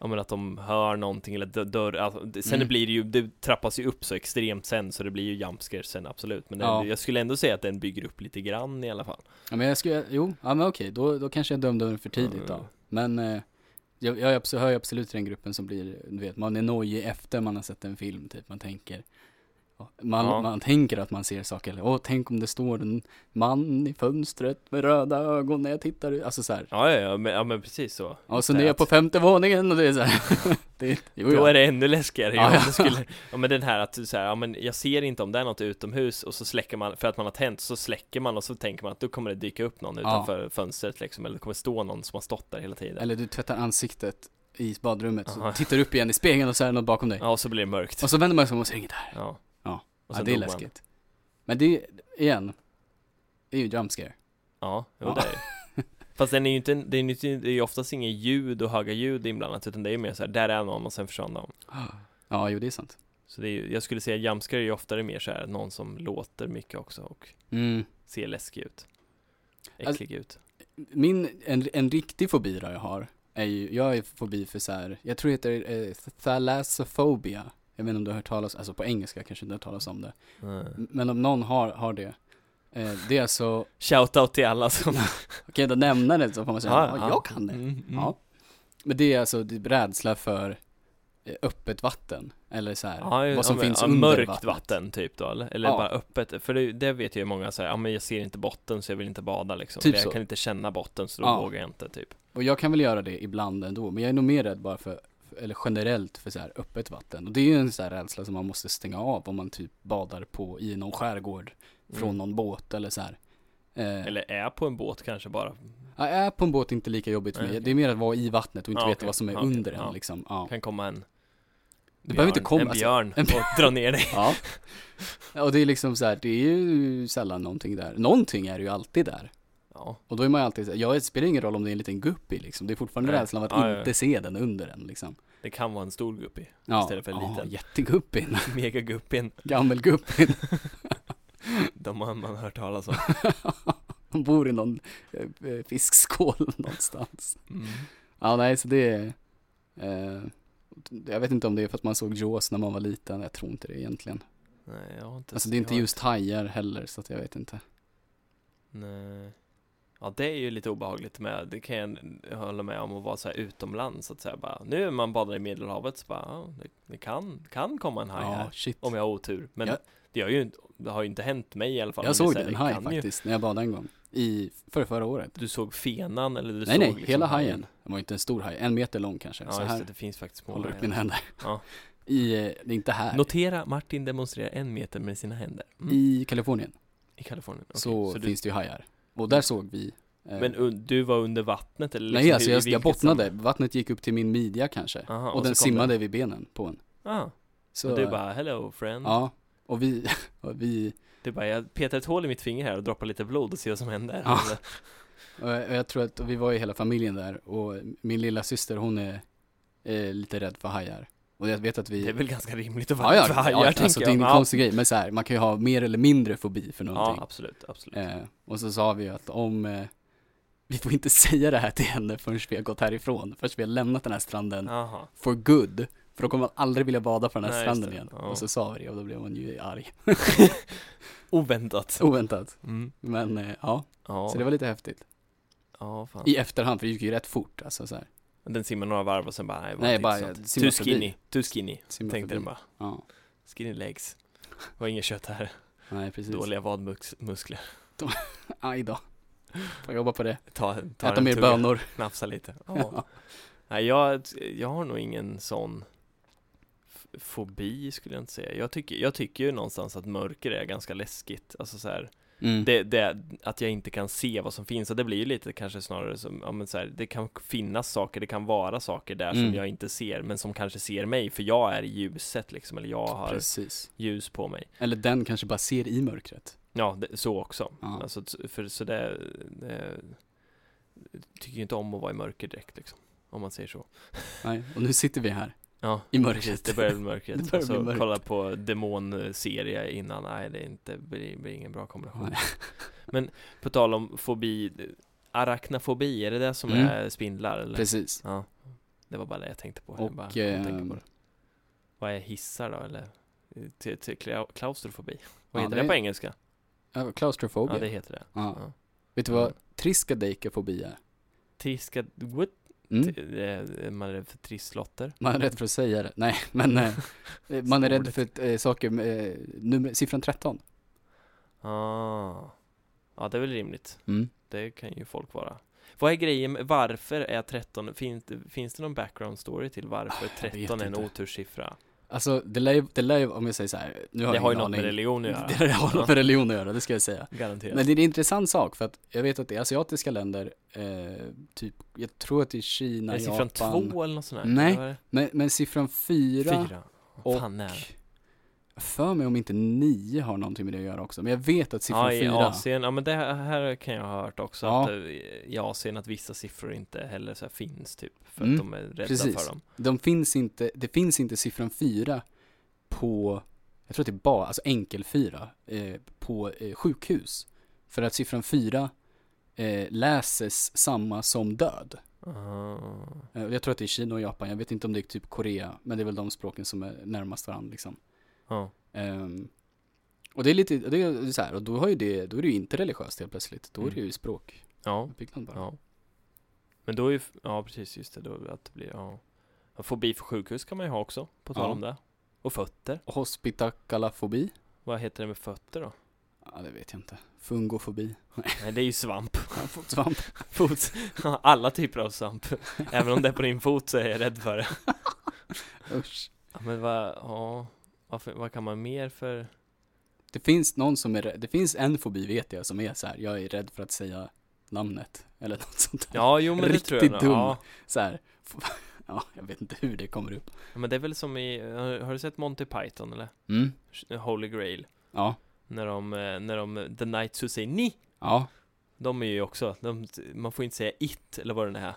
ja men att de hör någonting eller dö- dörr, alltså, sen Mm. blir det ju, det trappas ju upp så extremt sen så det blir ju jump scare sen absolut. Men det, Ja. jag skulle ändå säga att den bygger upp lite grann i alla fall. Ja men jag skulle, jo, ja men okej, då, då kanske jag dömde den för tidigt då. Mm. Men eh, jag, jag hör ju absolut till den gruppen som blir, du vet, man är nojig efter man har sett en film typ, man tänker man, Ja. man tänker att man ser saker, eller åh tänk om det står en man i fönstret med röda ögon när jag tittar ut, alltså så här. Ja, ja, ja, men, ja men precis så. Och så ner är på att- femte våningen och det är så här. det, jo, Då ja. är det ännu läskigare Ja, ja, ja. skulle, ja men den här att så här, ja men jag ser inte om det är något utomhus och så släcker man, för att man har tänt, så släcker man och så tänker man att då kommer det dyka upp någon Ja. utanför fönstret liksom, eller det kommer stå någon som har stått där hela tiden. Eller du tvättar ansiktet i badrummet, så Aha. tittar du upp igen i spegeln och så är det något bakom dig. Ja, och så blir det mörkt. Och så vänder man sig om och ser inget där. Ja. Ja. Ja, det är dog man. läskigt. Men det, igen, det är ju jump scare. Ja, jo, Ja. det är det. Fast den är ju inte, det är ju inte, ju oftast inget ljud och höga ljud inblandat, utan det är mer så här, där är någon och sen försvann de. Ja, jo det är sant. Så det är ju, jag skulle säga jumpscare är ju oftare mer så här, någon som låter mycket också och Mm. ser läskig ut. Alltså- Äcklig ut. Min, en, en riktig fobi då jag har, är ju, jag är fobi för så här, jag tror det heter eh, thalassophobia. Jag vet inte om du har hört talas, alltså på engelska kanske du har hört talas om det. Mm. Men om någon har, har det, eh, det är alltså, Shoutout till alla som... okej då nämna det så får man säga, ja, jag kan det. Mm, mm. Ja. Men det är alltså det är rädsla för eh, öppet vatten, eller så här, Ja, ju- vad som ja, men- finns ja, under mörkt vattnet. vatten typ då eller? Eller Ja. bara öppet? För det, det vet jag ju många säger, ja men jag ser inte botten så jag vill inte bada liksom. Typ jag så. kan inte känna botten så då Ja. vågar jag inte typ. Och jag kan väl göra det ibland ändå, men jag är nog mer rädd bara för, eller generellt för så här öppet vatten. Och det är ju en så här rädsla som man måste stänga av om man typ badar på, i någon skärgård, från Mm. någon båt eller så här. Eh, Eller är på en båt kanske bara. ja, är på en båt inte lika jobbigt för mig. Det är mer att vara i vattnet och inte Ja, veta okej. vad som är Ja, okej. under en Ja. liksom. Ja. Kan komma en Det behöver inte komma- en alltså, björn en och dra ner dig. ja. Och det är liksom så här, det är ju sällan någonting där. Någonting är ju alltid där. Ja, Och då är man ju alltid så här, ja det spelar ingen roll om det är en liten guppy liksom. Det är fortfarande Nej. rädslan av att Ja, ja, ja. inte se den under en liksom. det kan vara en stor guppy. Ja, Istället för en ja, liten. jätteguppyn. Megaguppyn. Gammelguppyn. De har man hört talas om. Hon bor i någon eh, eh, fiskskål någonstans. Mm. Ja, nej, så det är... Eh, jag vet inte om det är för att man såg Jaws när man var liten. Jag tror inte det egentligen. Nej, jag har inte Alltså det är inte jag just hajar heller, så att jag vet inte. Nej. Ja, det är ju lite obehagligt med, det kan jag hålla med om att vara så här utomlands, så att säga bara, nu är man badar i Medelhavet, så bara, ja, det, det kan, kan komma en haj Ja, här, shit. om jag har otur, men Ja. det, har ju, inte- det har ju inte hänt mig i alla fall. Jag såg är så här, en haj kan ju- faktiskt, när jag badade en gång. I, för förra året. Du såg fenan eller du nej, såg nej, liksom hela hajen. Det var inte en stor haj, en meter lång kanske. Ja, så här det, det finns faktiskt små håller upp mina händer. Ja. I, eh, det är inte här. Notera, Martin demonstrerar en meter med sina händer. Mm. I, I Kalifornien Kalifornien. Okej, så, du, finns det ju hajar. Och där såg vi eh, Men du var under vattnet eller Nej liksom, alltså hur- i jag, jag bottnade, sam- vattnet gick upp till min midja kanske. Aha, och, den så kom simmade vid benen på en. Ah, Så, och du bara 'Hello friend' Ja, och vi, och vi, Du bara 'Jag petar ett hål i mitt finger här och droppar lite blod och ser vad som händer' Ja. Och jag, och jag tror att vi var ju hela familjen där och min lilla syster hon är eh, lite rädd för hajar. Och jag vet att vi Det är väl ganska rimligt att Ja, vara ja, rädd för hajar, ja alltså tänker det är ingen jag. konstig grej, men så här, man kan ju ha mer eller mindre fobi för Ja, någonting. absolut, absolut Eh, och så sa vi ju att om, eh, vi får inte säga det här till henne förrän vi har gått härifrån, förrän vi har lämnat den här stranden Jaha, for good. För då kommer man aldrig vilja bada på den här Nej, stranden igen. Ja. Och så sa vi det och då blev hon ju arg. oväntat Oväntat. mm. Men eh, ja, Ja, så det var lite häftigt. ja fan I efterhand, för det gick ju rätt fort alltså så här. Den simmar några varv och sen bara, nej, Nej, bara simma Too skinny, too skinny, Simma tänkte förbi. den bara Ja, Skinny legs Det var inget kött här, nej precis. dåliga vadmuskler Aj då. Får jobba på det. Ta, ta Äta mer bönor. knafsa lite ja. Ja. Nej, jag, jag har nog ingen sån fobi skulle jag inte säga jag tycker, jag tycker ju någonstans att mörker är ganska läskigt Alltså så här, Mm. det, det, att jag inte kan se vad som finns och det blir ju lite kanske snarare som, ja men så här, det kan finnas saker, det kan vara saker där Mm. som jag inte ser men som kanske ser mig för jag är i ljuset liksom, eller jag har Precis. ljus på mig Eller den kanske bara ser i mörkret. Ja, det, så också. Alltså, för så det, det tycker ju inte om att vara i mörker direkt liksom, om man säger så. Nej, och nu sitter vi här. Ja, I mörkret. det börjar bli Det mörkret. börjar och så bli mörkt. kolla på demonserie innan, nej det är inte, blir, blir ingen bra kombination. Nej. På tal om fobi, arachnofobi, är det det som Mm. är spindlar eller? Precis. Ja, det var bara det jag tänkte på. Och, bara ehm, på det. Vad är hissar då eller? Till, till klau- klaustrofobi? Vad Ja, heter det det på engelska? Ja, klaustrofobia. Ja, det heter det. Ja. Ja. Vet du vad triskadeikafobi är? Triska, what? Mm? T- eh, Man är rädd för trisslotter. Man är rädd för att säga det. Nej, men eh, man är rädd för eh, saker med eh, nummer, siffran 13. Ah. Ja, det är väl rimligt. Mm. Det kan ju folk vara. Vad är grejen med, varför är 13, finns det, finns det någon background story till varför Ah, jag vet 13 är en oturssiffra? Alltså, det lär ju, det lär ju, om jag säger så här, nu har Det jag har ju något med religion att göra. Det har något med religion att göra, det ska jag säga. Garanterat. Men det är en intressant sak för att jag vet att är asiatiska länder, eh, typ, jag tror att det är Kina, är det siffran Japan. 2 eller något sånt här? Nej. Är? Men, men siffran 4 Fyra. och Fan när? För mig om inte 9 har någonting med det att göra också. Men jag vet att siffran Ja, i 4 Asien, ja men det här, kan jag ha hört också Ja. att eh, i Asien att vissa siffror inte heller så finns typ för Mm, att de är rädda precis. för dem. de finns inte, det finns inte siffran 4 på, jag tror att det är bara, alltså enkel 4, eh, på eh, sjukhus. För att siffran 4 eh, läses samma som död. Eh, jag tror att det är Kina och Japan, jag vet inte om det är typ Korea, men det är väl de språken som är närmast varandra liksom. Ja. Ehm, och det är lite, det är så här, och då har ju det, då är det ju inte religiöst helt plötsligt. Då är det Mm. ju språk. Ja. Byggnad bara. Ja. Men då är ju, ja precis, just det, då att det blir, ja. Ja, Fobi för sjukhus kan man ju ha också, på tal Ja. om det. Och fötter. Hospitakalafobi? Vad heter det med fötter då? Ja, det vet jag inte. Fungofobi? Nej, det är ju svamp. Jag har fått svamp. Fot. Ja, Alla typer av svamp. Även om det är på din fot så är jag rädd för det. Usch. Ja, men vad, ja, varför, vad kan man mer för? Det finns någon som är det finns en fobi vet jag som är så här. jag är rädd för att säga namnet. Eller något sånt där. Ja, jo men det tror jag Riktigt dum. Ja. Så här. Ja, jag vet inte hur det kommer upp. Ja, men det är väl som i, har du sett Monty Python eller? Mm. Holy Grail. Ja. När de, eh, när de, The Knights who say ni, Ja. de är ju också, de, man får inte säga it eller vad det är.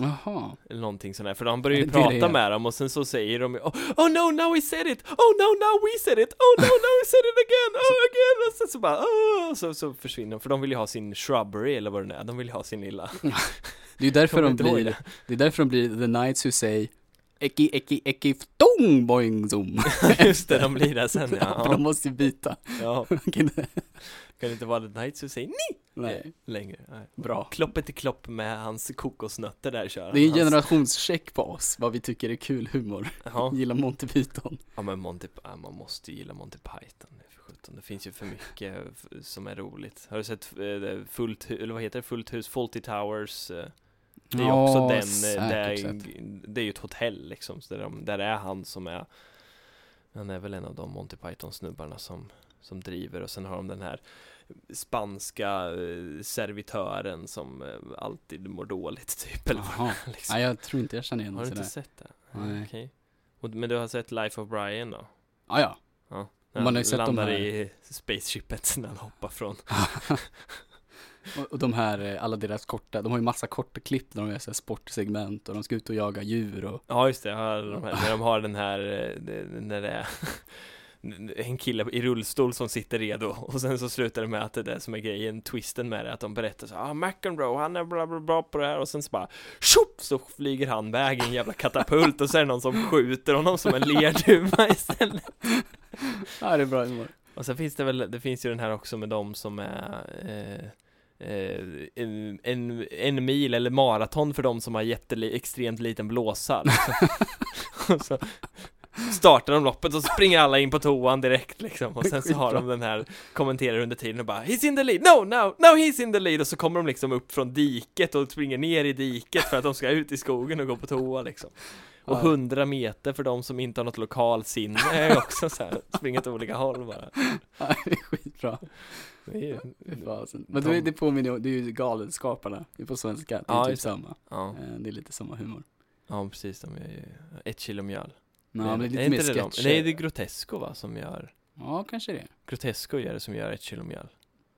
Jaha. Eller någonting sånt där, för de börjar ju Det det prata det med dem och sen så säger de ju oh, oh no, now we said it! Oh no, now we said it! Oh no, now we said it again! Oh again! Och sen så bara oh, så, så försvinner de, för de vill ju ha sin shrubbery eller vad det är, de vill ju ha sin lilla Det är ju därför de ihåg blir, det? det är därför de blir the knights who say Eki, eki, eki, ftong, boing, zoom. Just det, de blir där sen För de ja. måste ju byta. ja. Kan det inte vara The Knights som säger ni Nej, längre? Nej. bra. Kloppet till klopp med hans kokosnötter där kör Det är en Hans- generationscheck på oss, vad vi tycker är kul humor. Ja. Gillar Monty Python. Ja men Monty, ja, man måste ju gilla Monty Python det, för finns ju för mycket som är roligt Har du sett eh, fullt, eller vad heter det, Fullt hus, Fawlty Towers eh, Det är ju Ja, också den, eh, det är, säkert det är ju ett hotell liksom, så där, de, där är han som är Han är väl en av de Monty Python snubbarna som, som driver och sen har de den här Spanska eh, servitören som eh, alltid mår dåligt typ eller Jaha. liksom. Nej, jag tror inte jag känner igen Har du inte sådär. sett det? Nej. Okej Och- Men du har sett Life of Brian då? Ja, ja. Ja. Man har ju Han sett de landar här- i spaceshipet när han hoppar från Och, de här, eh, alla deras korta, de har ju massa korta klipp när de gör så här sportsegment och de ska ut och jaga djur och Ja just det, de här, när de har den här, när det är en kille i rullstol som sitter redo och sen så slutar det med att det är det som är grejen, twisten med det, att de berättar så ah McEnroe, han är bla bla bla på det här och sen så bara tjopp så flyger han iväg i en jävla katapult och så är det någon som skjuter honom som en lerduva istället. Ja, det är bra humor. Och sen finns det väl, det finns ju den här också med de som är eh, eh, en, en, en mil eller maraton för de som har jätteli, extremt liten blåsa. Och så startar de loppet och så springer alla in på toan direkt liksom och sen så har de den här kommenterar under tiden och bara He's in the lead, no, no, no he's in the lead och så kommer de liksom upp från diket och springer ner i diket för att de ska ut i skogen och gå på toa liksom och. 100 meter för de som inte har något lokalsinne är också så här, springer åt olika håll bara Ja, det är skitbra. det är. Men det, det påminner ju, det är ju Galenskaparna, på svenska, det är Ja, typ samma. ja, Eh, Det är lite samma humor. ja precis, de är ju ett kilo mjöl Nej, men det är lite är mer inte det de- sketcher. Nej, det är Grotesco va, som gör Ja, kanske det. Grotesco gör det som gör ett kilo mjöl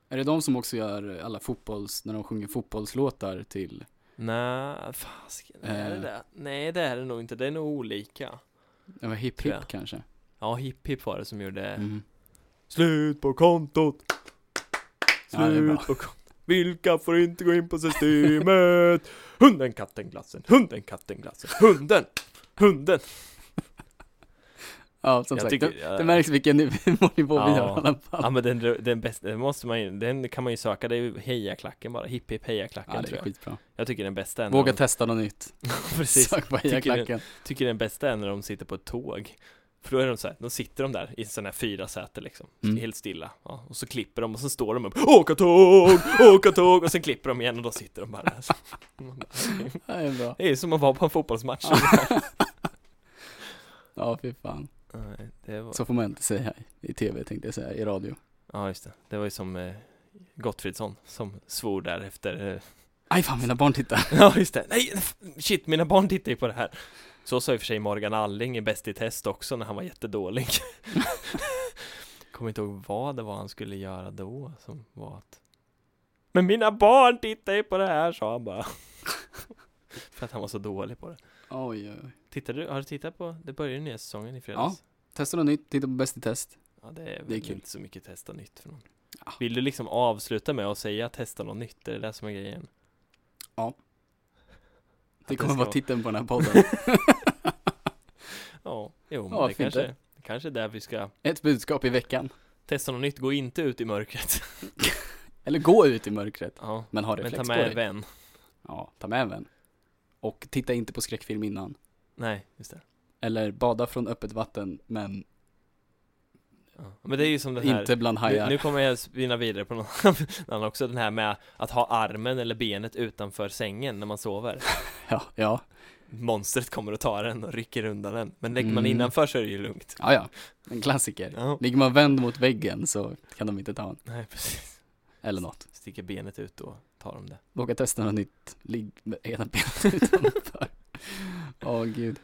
Är det de som också gör alla fotbolls, när de sjunger fotbollslåtar till? Nej, fasiken, är det Eh. det? Nej, det är det nog inte, det är nog olika Det var Hipp Hipp kanske? Ja, Hipp Hipp var det som gjorde Mm. Slut på kontot Ja. Slut på kontot Vilka får inte gå in på systemet? Hunden, katten, glassen, hunden, katten, glassen, hunden, hunden Ja, som Jag sagt, tycker- det, ja. det märks vilken humornivå vi Ja. har i alla fall. Ja men den, den bästa, den måste man ju, den kan man ju söka, det är ju hejaklacken bara, hipp hipp hejaklacken Ja, det tror är jag skitbra. Jag tycker den bästa är Våga de, testa något nytt. precis, Sök på Tycker hejaklacken. tycker den bästa är när de sitter på ett tåg För då är de så här, då sitter de där i sådana här fyra säten liksom, Mm. helt stilla ja, Och så klipper de och så står de upp, åka tåg, åka tåg Och sen klipper de igen och då sitter de bara där så. Det är bra. Det är som att vara på en fotbollsmatch Ja, fy fan. Nej, var, Så får man inte säga i tv tänkte jag säga, i radio. Ja just det, det var ju som eh, Gottfridsson som svor där efter eh, Aj fan, mina barn tittar. Ja just det, nej shit mina barn tittar ju på det här. Så sa i och för sig Morgan Alling i Bäst i test också när han var jättedålig. Kommer inte ihåg vad det var han skulle göra då som var att Men mina barn tittar ju på det här sa han bara. För att han var så dålig på det. Oj, oj, oj. Tittar du, har du tittat på, det börjar ju nya säsongen i fredags Testa något nytt, titta på Bäst i test. Ja det är Det är kul. inte så mycket testa nytt för någon Ja. Vill du liksom avsluta med att säga testa något nytt? Är det det som är grejen? Ja. Det kommer vara titeln på den här podden. Ja, jo men Ja, det kanske, det. kanske är där vi ska Ett budskap i veckan. testa något nytt, gå inte ut i mörkret Eller gå ut i mörkret, Ja, men ha men reflex ta på med en vän Ja, ta med en vän. Och titta inte på skräckfilm innan. Nej, just det Eller bada från öppet vatten, men ja. Men det är ju som den här inte bland nu, hajar. nu kommer jag spinna vidare på någon annan också, den här med att ha armen eller benet utanför sängen när man sover Ja, ja, Monstret kommer och tar den och rycker undan den Men lägger man Mm. innanför så är det ju lugnt ja, ja. En klassiker. Ja, Ligger man vänd mot väggen så kan de inte ta en. nej precis Eller något. Sticker benet ut och tar de det Våga testa något nytt. Ligg med ena benet utanför. Åh gud.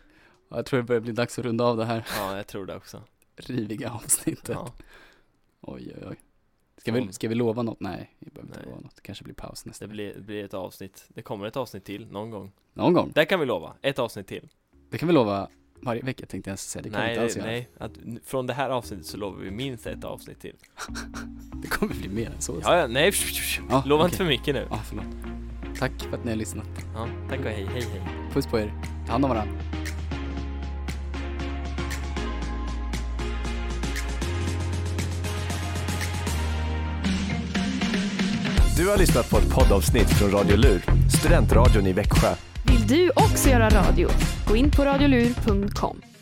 Ja, jag tror det börjar bli dags att runda av det här Ja, jag tror det också riviga avsnittet. Ja, Oj, oj, oj. Ska vi, ska vi lova något? Nej, vi behöver inte Nej. lova något. Det kanske blir paus nästa det blir, det blir ett avsnitt Det kommer ett avsnitt till någon gång Någon gång. Där kan vi lova, ett avsnitt till Det kan vi lova varje vecka tänkte jag säga. Det kan vi Nej, inte alls göra. nej. Att, från det här avsnittet så lovar vi minst ett avsnitt till Det kommer bli mer än så. Ja, ja, nej, Ja, lova okej. inte för mycket nu Ja, förlåt. Tack för att ni har lyssnat. Ja, tack och hej, hej, hej. Puss på er. Ta hand om varandra. Du har lyssnat på ett poddavsnitt från Radio Lur, studentradion i Växjö. Vill du också göra radio? Gå in på radiolur.com.